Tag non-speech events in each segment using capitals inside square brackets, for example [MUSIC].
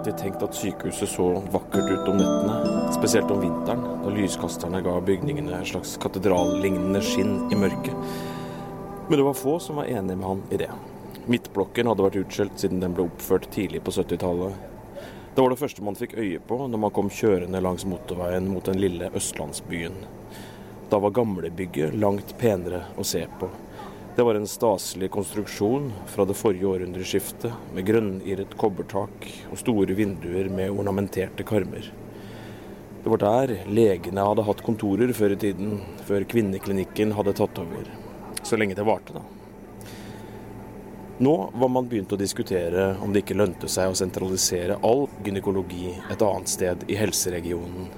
alltid tenkt at sykehuset så vakkert ut om nettene, spesielt om vinteren, da lyskasterne ga bygningene et slags katedrallignende skinn i mørket. Men det var få som var enig med han i det. Midtblokken hadde vært utskjelt siden den ble oppført tidlig på 70-tallet. Det var det første man fikk øye på når man kom kjørende langs motorveien mot den lille østlandsbyen. Da var gamlebygget langt penere å se på. Det var en staselig konstruksjon fra det forrige århundreskiftet, med grønnirret kobbertak og store vinduer med ornamenterte karmer. Det var der legene hadde hatt kontorer før i tiden, før kvinneklinikken hadde tatt over. Så lenge det varte, da. Nå var man begynt å diskutere om det ikke lønte seg å sentralisere all gynekologi et annet sted i helseregionen.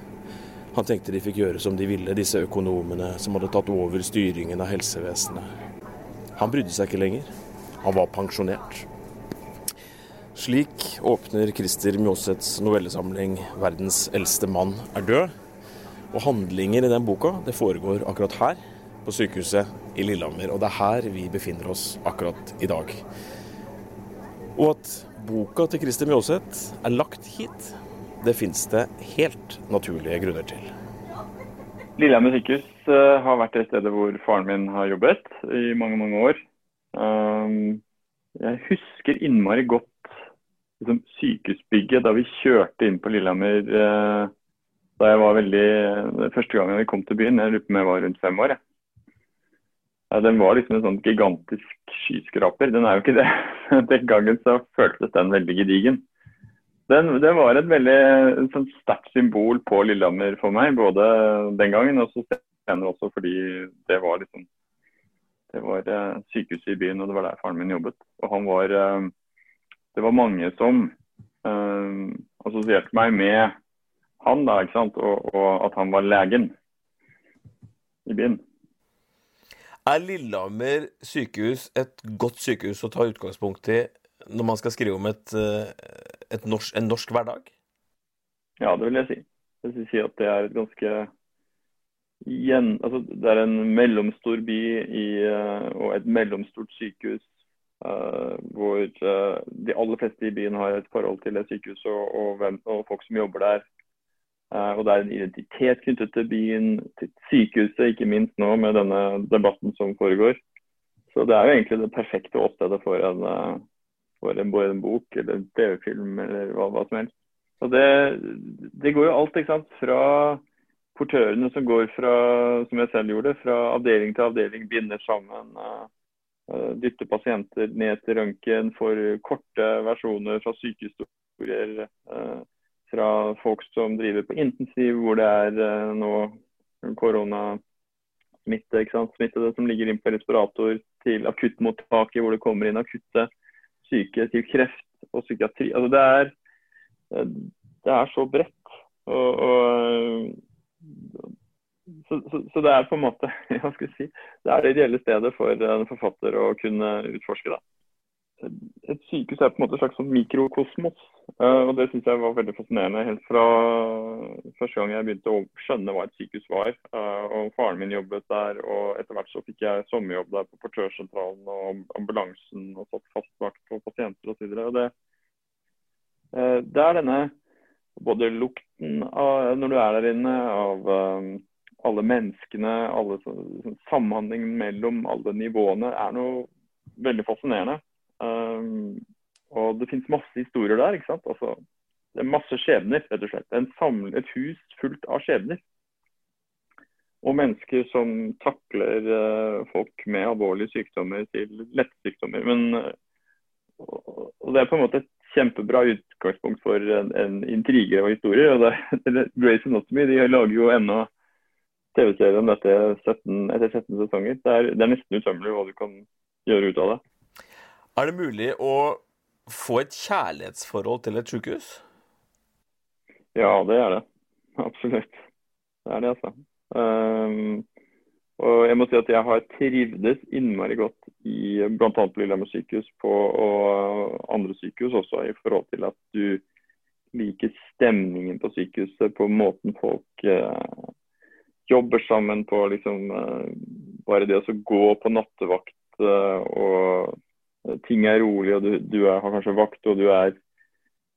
Han tenkte de fikk gjøre som de ville, disse økonomene som hadde tatt over styringen av helsevesenet. Han brydde seg ikke lenger. Han var pensjonert. Slik åpner Christer Mjåseths novellesamling 'Verdens eldste mann er død'. Og handlinger i den boka det foregår akkurat her, på sykehuset i Lillehammer. Og det er her vi befinner oss akkurat i dag. Og at boka til Christer Mjåseth er lagt hit, det fins det helt naturlige grunner til. Lillehammer sykehus uh, har vært det stedet hvor faren min har jobbet i mange, mange år. Um, jeg husker innmari godt liksom, sykehusbygget da vi kjørte inn på Lillehammer uh, da jeg var veldig Første gangen vi kom til byen, jeg lurer på om jeg var rundt fem år. Ja, den var liksom en sånn gigantisk skyskraper. Den er jo ikke det. [LAUGHS] Den gangen så føltes den veldig gedigen. Den, det var et veldig sterkt symbol på Lillehammer for meg, både den gangen og så senere også fordi det var liksom det var uh, sykehuset i byen, og det var der faren min jobbet. Og han var uh, Det var mange som uh, assosierte meg med han, da, ikke sant, og, og at han var legen i byen. Er Lillehammer sykehus et godt sykehus å ta utgangspunkt i når man skal skrive om et norsk, en norsk hverdag? Ja, det vil jeg si. Jeg vil si at det er et ganske igjen, altså Det er en mellomstor by i, uh, og et mellomstort sykehus uh, hvor uh, de aller fleste i byen har et forhold til det sykehuset og, og, hvem, og folk som jobber der. og Det er en identitet knyttet til byen, til sykehuset, ikke minst nå med denne debatten som foregår. Så det er jo egentlig det perfekte åstedet for en, for en, både en bok eller en TV-film eller hva, hva, som helst. Og det, det går jo alt ikke sant, fra portørene som går fra, som jeg selv gjorde, fra avdeling til avdeling, binder sammen. Uh, dytter pasienter ned til røntgen, får korte versjoner fra sykehistorier. Uh, fra folk som driver på intensiv, hvor det er uh, nå koronasmitte. ikke sant? Smittede som ligger inn på respirator, til akuttmottaket hvor det kommer inn akutte syke, til kreft og psykiatri. Altså det er, det er så bredt. og, og så, så, så, det er på en måte [LAUGHS] hva skal jeg si, det er det ideelle stedet for en forfatter å kunne utforske. da. Et sykehus er på en måte et slags sånn mikrokosmos. Uh, og Det syns jeg var veldig fascinerende helt fra første gang jeg begynte å skjønne hva et sykehus var. Uh, og Faren min jobbet der, og etter hvert så fikk jeg sommerjobb der på portørsentralen og ambulansen og satt fast vakt på pasienter osv. Det, uh, det er denne både lukten av, når du er der inne, av alle menneskene, alle samhandlingen mellom alle nivåene, er noe veldig fascinerende. Og det finnes masse historier der. ikke sant? Altså, det er masse skjebner, rett og slett. Samle, et hus fullt av skjebner. Og mennesker som takler uh, folk med alvorlige sykdommer til lette sykdommer. Men, uh, og det er på en måte et kjempebra utgangspunkt for en, en intriger og historier. og det, [LAUGHS] Grace Anatomy de lager jo ennå TV-serie om dette 17, etter 17 sesonger. Det er, det er nesten utømmelig hva du kan gjøre ut av det. Er det mulig å få et kjærlighetsforhold til et sykehus? Ja, det er det. Absolutt. Det er det, altså. Um, og jeg må si at jeg har trivdes innmari godt i bl.a. Lillehammer sykehus på, og andre sykehus også, i forhold til at du liker stemningen på sykehuset, på måten folk uh, jobber sammen på. liksom uh, Bare det å gå på nattevakt uh, og ting er rolig, og du, du er, har kanskje vakt og du er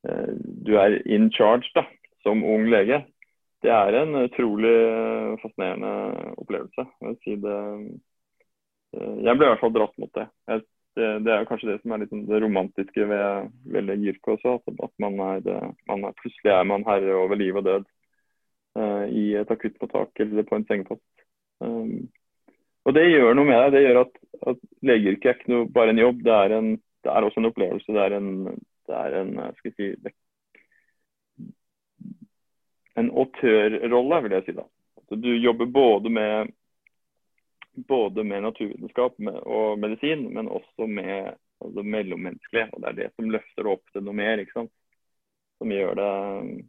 eh, du er in charge da, som ung lege. Det er en utrolig fascinerende opplevelse. Jeg, si det, jeg ble i hvert fall dratt mot det. Jeg, det. det, er kanskje det som er sånn det romantiske ved, ved legyrket også. At, man er, man er, plutselig er man herre over liv og død uh, i et akuttmottak eller på en sengepost. Um, og Det gjør noe med deg. Det gjør at, at legeyrket er ikke noe, bare en jobb, det er, en, det er, også en opplevelse. Det er en, det er en skal jeg si, en autørrolle, vil jeg si. da. Altså, du jobber både med, både med naturvitenskap og medisin, men også med altså, mellommenneskelig. Og Det er det som løfter opp til noe mer. ikke sant? Som gjør, det,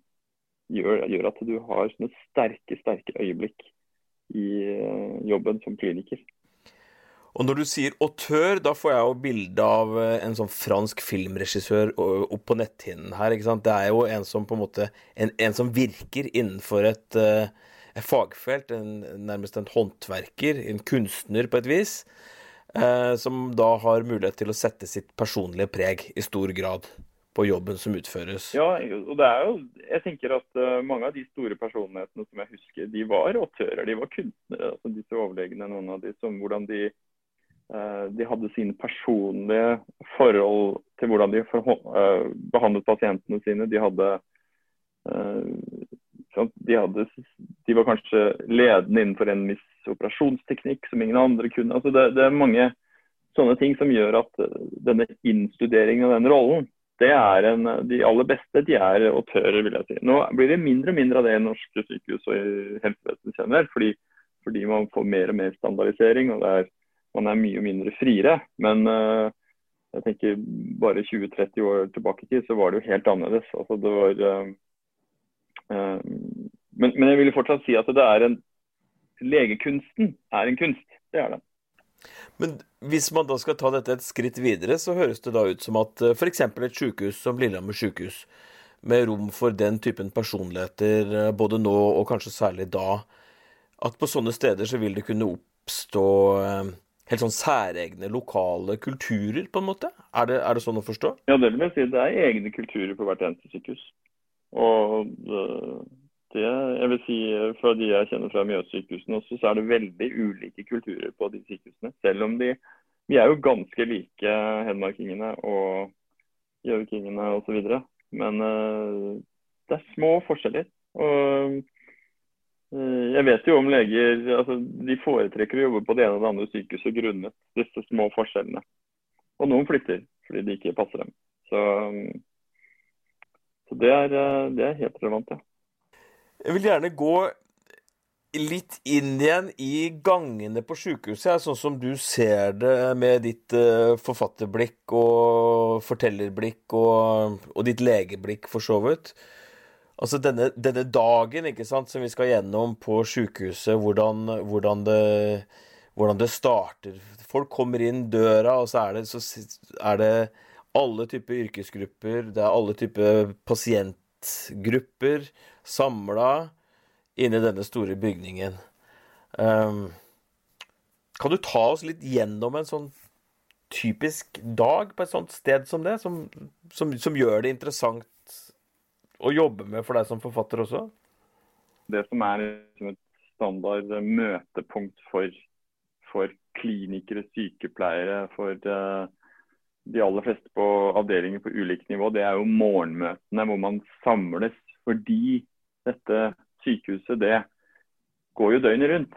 gjør, gjør at du har sånne sterke, sterke øyeblikk i eh, jobben som kliniker. Og når du sier autør, da får jeg jo bilde av eh, en sånn fransk filmregissør opp på netthinnen her. ikke sant? Det er jo en som på en måte En, en som virker innenfor et, eh, et fagfelt, en, nærmest en håndverker, en kunstner på et vis, eh, som da har mulighet til å sette sitt personlige preg i stor grad på jobben som utføres. Ja, og det er jo, jeg tenker at mange av de store personlighetene som jeg husker, de var autører, de var kunstnere. altså Disse overlegne, noen av de som hvordan de, de hadde sine personlige forhold til hvordan de uh, behandlet pasientene sine. De hadde, de hadde de var kanskje ledende innenfor en viss operasjonsteknikk som ingen andre kunne. altså det, det er mange sånne ting som gjør at denne innstuderingen av den rollen det er en, De aller beste de er autører, vil jeg si. Nå blir det mindre og mindre av det i norske sykehus og i helsevesenet generelt. Fordi, fordi, man får mer og mer standardisering og det er, man er mye mindre friere. Men uh, jeg tenker bare 20-30 år tilbake i tid så var det jo helt annerledes. Altså, det var, uh, uh, men, men, jeg vil fortsatt si at det er en Legekunsten er en kunst. Det er det. Men hvis man da skal ta dette et skritt videre, så høres det da ut som at f.eks. et sykehus som Lillehammer sykehus, med rom for den typen personligheter både nå og kanskje særlig da, at på sånne steder så vil det kunne oppstå helt sånn særegne lokale kulturer, på en måte? Er det, er det sånn å forstå? Ja, det vil jeg si. Det er egne kulturer på hvert eneste sykehus. Og det, jeg vil si, Fra de jeg kjenner fra Mjøssykehusene også, så er det veldig ulike kulturer på de sykehusene. Selv om de Vi er jo ganske like hedmarkingene og gjøvikingene osv. Men det er små forskjeller. Og jeg vet jo om leger altså, de foretrekker å jobbe på det ene og det andre sykehuset grunnet disse små forskjellene. Og noen flytter fordi de ikke passer dem. Så, så det, er, eh, det er helt relevant, ja. Jeg vil gjerne gå litt inn igjen i gangene på sykehuset, sånn som du ser det med ditt uh, forfatterblikk og fortellerblikk og, og, ditt legeblikk, for så vidt. Altså denne, denne, dagen ikke sant, som vi skal gjennom på sjukehuset, hvordan, hvordan, det, hvordan, det, starter. Folk kommer inn døra, og så er det, så er det alle typer yrkesgrupper, det er alle typer pasientgrupper samla inni denne store bygningen. Um, kan du ta oss litt gjennom en sånn typisk dag på et sånt sted som det, som, som, som gjør det interessant å jobbe med for deg som forfatter også? Det som er liksom et standard møtepunkt for, for klinikere, sykepleiere, for uh, de aller fleste på avdelinger på ulikt nivå, det er jo morgenmøtene hvor man samles fordi dette sykehuset det går jo døgnet rundt.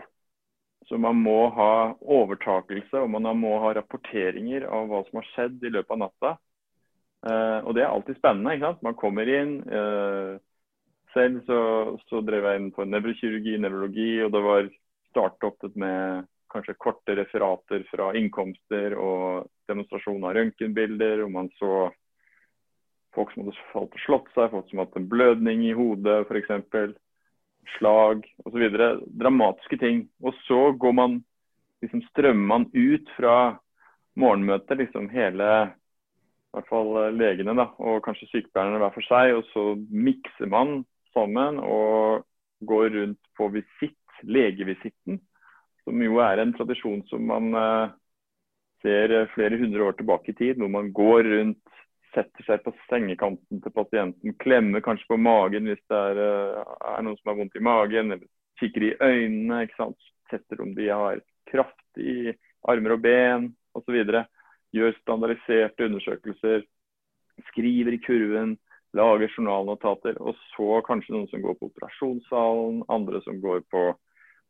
Så man må ha overtakelse og man må ha rapporteringer av hva som har skjedd i løpet av natta. Uh, og det er alltid spennende. ikke sant? Man kommer inn. Uh, selv så, så, drev jeg inn på nevrokirurgi, nevrologi, og det var startet med kanskje korte referater fra innkomster og demonstrasjon av røntgenbilder. Og man så folk som hadde falt og slått seg, folk som hadde hatt en blødning i hodet f.eks slag osv. Dramatiske ting. Og så går man liksom strømmer man ut fra morgenmøtet, liksom hele i hvert fall eh, legene da, og kanskje sykepleierne hver for seg. Og så mikser man sammen og går rundt på visitt, legevisitten. Som jo er en tradisjon som man eh, ser flere hundre år tilbake i tid. Hvor man går rundt setter seg på sengekanten til pasienten, klemmer kanskje på magen hvis det er, eh, er noen som har vondt i magen, eller kikker i øynene. ikke sant? Setter om de har kraft i armer og ben osv. Gjør standardiserte undersøkelser. Skriver i kurven. Lager journalnotater. Og så kanskje noen som går på operasjonssalen, andre som går på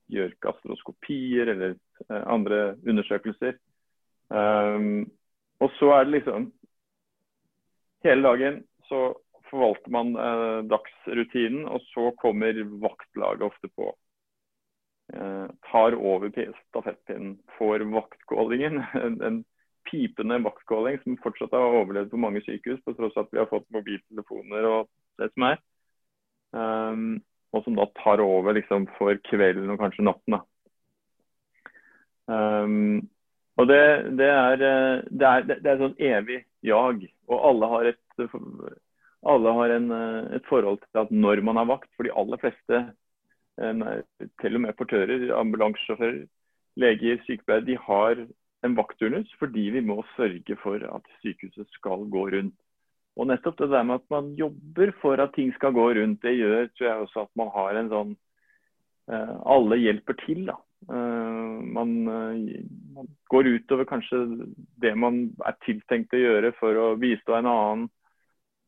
gjør gastroskopier eller eh, andre undersøkelser. Um, og så er det liksom Hele dagen så forvalter man eh, dagsrutinen, og så kommer vaktlaget ofte på. Eh, tar over stafettpinnen, får vaktgålingen. [LAUGHS] En, pipende vaktkåling som fortsatt har overlevd på mange sykehus, på tross av at vi har fått mobiltelefoner og det som er. Um, og som da tar over liksom, for kvelden og kanskje natten. Um, og det, det, er, eh, det, er, det, er, sånn evig jag. Og alle har, et, alle har en, eh, et forhold til at når man har vakt, for de aller fleste, til og med portører, ambulansesjåfører, leger, sykepleiere, de har en vaktturnus fordi vi må sørge for at sykehuset skal gå rundt. Og nettopp det der med at man jobber for at ting skal gå rundt, det gjør tror jeg også at man har en sånn uh, Alle hjelper til, da. Uh, man, uh, man, går utover kanskje det man er tiltenkt å gjøre for å bistå en annen.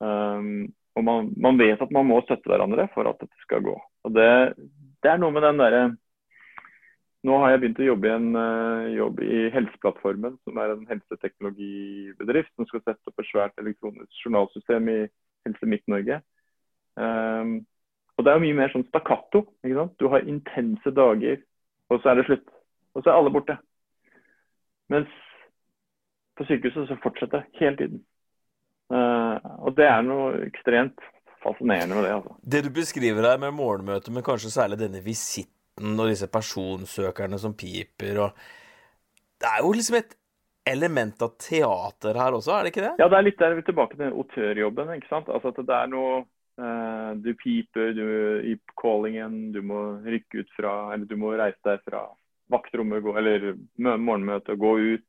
Og man, man, vet at man må støtte hverandre for at dette skal gå. Og Det, det er noe med den derre nå har jeg begynt å jobbe i en uh, jobb i Helseplattformen, som er en helseteknologibedrift som skal sette opp et svært elektronisk journalsystem i Helse Midt-Norge. Um, og Det er jo mye mer sånn stakkato. ikke sant? Du har intense dager, og så er det slutt. Og så er alle borte. Mens på sykehuset så fortsetter det hele tiden. Uh, og det er noe ekstremt fascinerende med det. altså. Det du beskriver her med morgenmøtet, men kanskje særlig denne visitten og disse personsøkerne som piper og Det er jo liksom et element av teater her også, er det ikke det? Ja, det er litt der vi er tilbake til autørjobben. ikke sant? Altså at det er noe eh, Du piper du, i callingen, du må rykke ut fra Eller du må reise deg fra vaktrommet eller morgenmøtet og gå ut.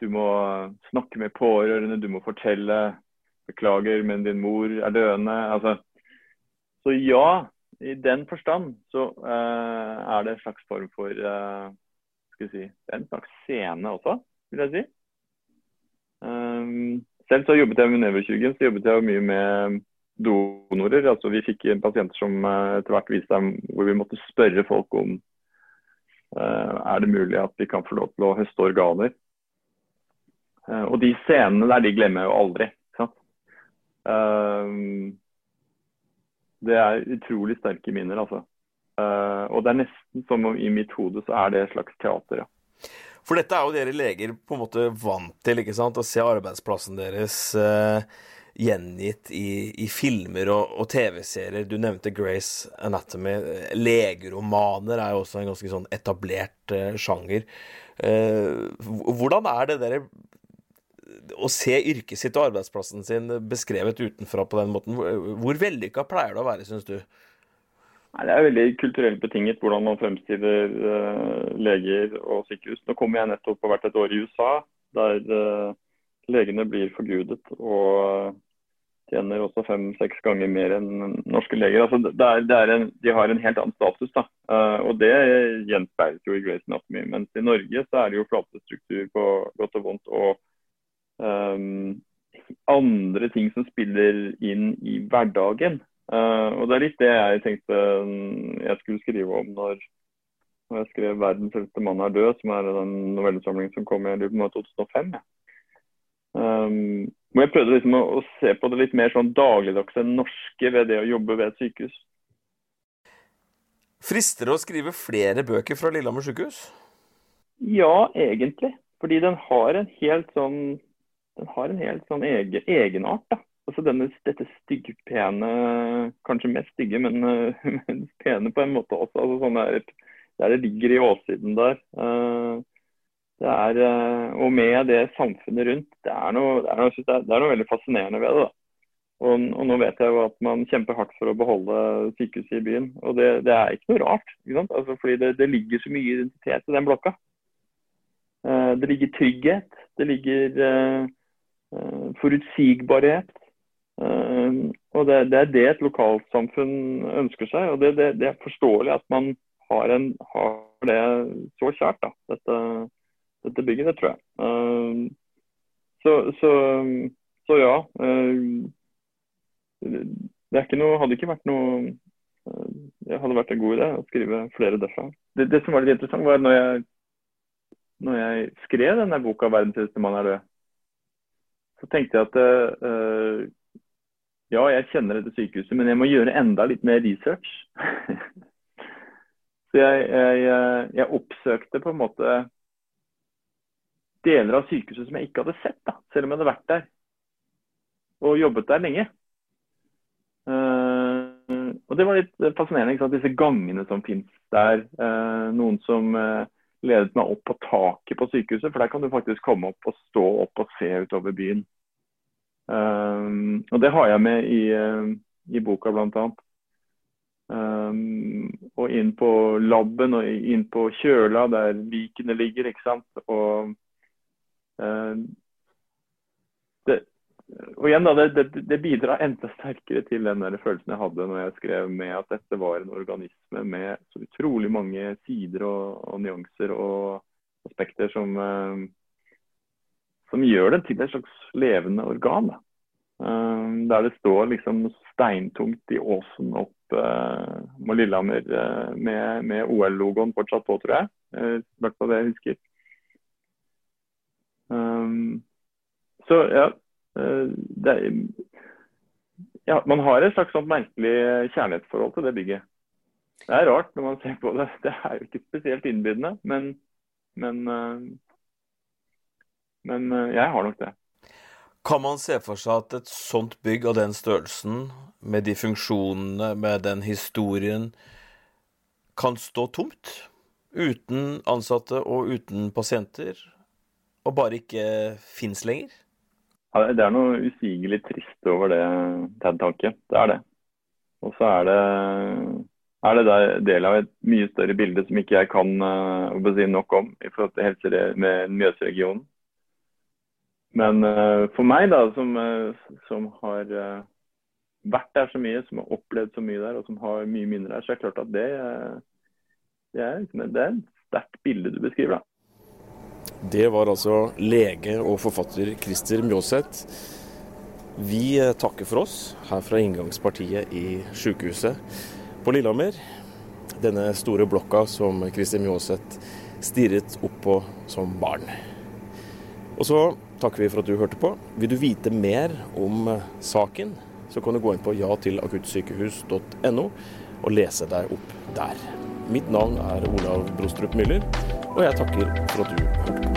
Du må snakke med pårørende, du må fortelle 'beklager, men din mor er døende'. Altså, så ja, i den forstand så uh, er det en slags form for uh, skal si, en slags scene også, vil jeg si. Um, selv så jobbet jeg med nevrokirurgen, så jobbet jeg mye med donorer. altså Vi fikk pasienter som uh, etter hvert viste dem hvor vi måtte spørre folk om er det mulig at vi kan få lov til å høste organer. og de scenene der, de glemmer jeg jo aldri. Sant? Um, det er utrolig sterke minner, altså. Uh, og det er nesten som om i mitt hode så er det et slags teater, ja. For dette er jo dere leger på en måte vant til, ikke sant? Å se arbeidsplassen deres uh, gjengitt i, i, filmer og, og TV-serier. Du nevnte Grace Anatomy. Legeromaner er jo også en ganske sånn etablert uh, sjanger. hvordan er det dere å se yrket sitt og arbeidsplassen sin beskrevet utenfra på den måten, hvor vellykka pleier det å være, syns du? Det er veldig kulturelt betinget hvordan man fremstiller uh, leger og sykehus. Nå kommer jeg nettopp på hvert et år i USA, der uh, legene blir forgudet og tjener også fem-seks ganger mer enn norske leger. Altså, det er, det er en, de har en helt annen status. da, uh, og Det gjenspeiles jo i Grace Anatomy. Mens i Norge så er det jo flatestruktur på godt og vondt. og um, andre ting som spiller inn i hverdagen. Uh, og Det er litt det jeg tenkte um, jeg skulle skrive om når, når jeg skrev 'Verdens eldste mann er død', som er den novellesamlingen som kom i 2005. Ja. Um, hvor jeg prøvde liksom å, å, se på det litt mer sånn dagligdagse norske ved det å jobbe ved et sykehus. Frister det å skrive flere bøker fra Lillehammer sykehus? Ja, egentlig. Fordi den har en helt sånn den har en helt sånn egen, egenart. da. Altså denne, Dette stygge, pene Kanskje mest stygge, men, [LAUGHS] men pene på en måte også. altså sånn der, Der det ligger i åssiden der. Uh, det er, uh, og med det samfunnet rundt. Det er noe, det er noe, det er, noe veldig fascinerende ved det. da. Og, og, nå vet jeg jo at man kjemper hardt for å beholde sykehuset i byen. Og det, det er ikke noe rart. Ikke sant? Altså, fordi det, det, ligger så mye identitet i den blokka. Uh, det ligger trygghet. Det ligger forutsigbarhet. Uh, og det, det, er det et lokalsamfunn ønsker seg. Og det, det, det er forståelig at man har, en, har, det så kjært, da, dette, dette bygget. Det tror jeg. Uh, så, så, så, ja. det ikke noe, hadde ikke vært noe Det hadde vært en god idé å skrive flere derfra. Det, det som var litt interessant, var når jeg når jeg skrev denne boka 'Verdens rikeste mann er død', så tenkte jeg at uh, ja, jeg kjenner dette sykehuset, men jeg må gjøre enda litt mer research. [LAUGHS] så jeg, jeg, jeg, oppsøkte på en måte deler av sykehuset som jeg ikke hadde sett, da, selv om jeg hadde vært der og jobbet der lenge. Uh, og det var litt fascinerende, ikke sant? disse gangene som finnes der. Uh, noen som uh, ledet meg opp på taket på sykehuset, for der kan du faktisk komme opp og stå opp og se utover byen. Um, og det har jeg med i, uh, i boka, bl.a. Um, og inn på laben og inn på kjøla der likene ligger, ikke sant. Og uh, det, og igjen da, det, det, det, bidrar enda sterkere til den der følelsen jeg hadde når jeg skrev med at dette var en organisme med så utrolig mange sider og, og nyanser og aspekter som, uh, som gjør det til et slags levende organ. Uh, der det står liksom steintungt i åsen opp med mot Lillehammer med, med OL-logoen fortsatt på, tror jeg. I hvert fall det jeg husker. Så ja, Eh, det, ja, man har et slags sånn merkelig kjærlighetsforhold til det bygget. Det er rart når man ser på det. [LAUGHS] Det er jo ikke spesielt innbydende, men, men, eh, men eh, jeg har nok det. Kan man se for seg at et sånt bygg av den størrelsen, med de funksjonene, med den historien, kan stå tomt? Uten ansatte og uten pasienter? Og bare ikke fins lenger? Det er noe usigelig trist over det, TED-tanket. Det er det. Og så er det, er det del av et mye større bilde som ikke jeg kan uh, si nok om i forhold til helse med Mjøsregionen. Men uh, for meg, da, som, uh, som har vært der så mye, som har opplevd så mye der, og som har mye minner der, så er det klart at det, det er, det er et sterkt bilde du beskriver. da. Det var altså lege og forfatter Christer Mjåseth. Vi eh, takker for oss her fra inngangspartiet i sykehuset på Lillehammer. Denne store blokka som Christer Mjåseth stirret opp på som barn. Og så takker vi for at du hørte på. Vil du vite mer om eh, saken, så kan du gå inn på jatilakuttsykehus.no og lese deg opp der. Mitt navn er Olav Brostrup Müller, og jeg takker for at du hørte på.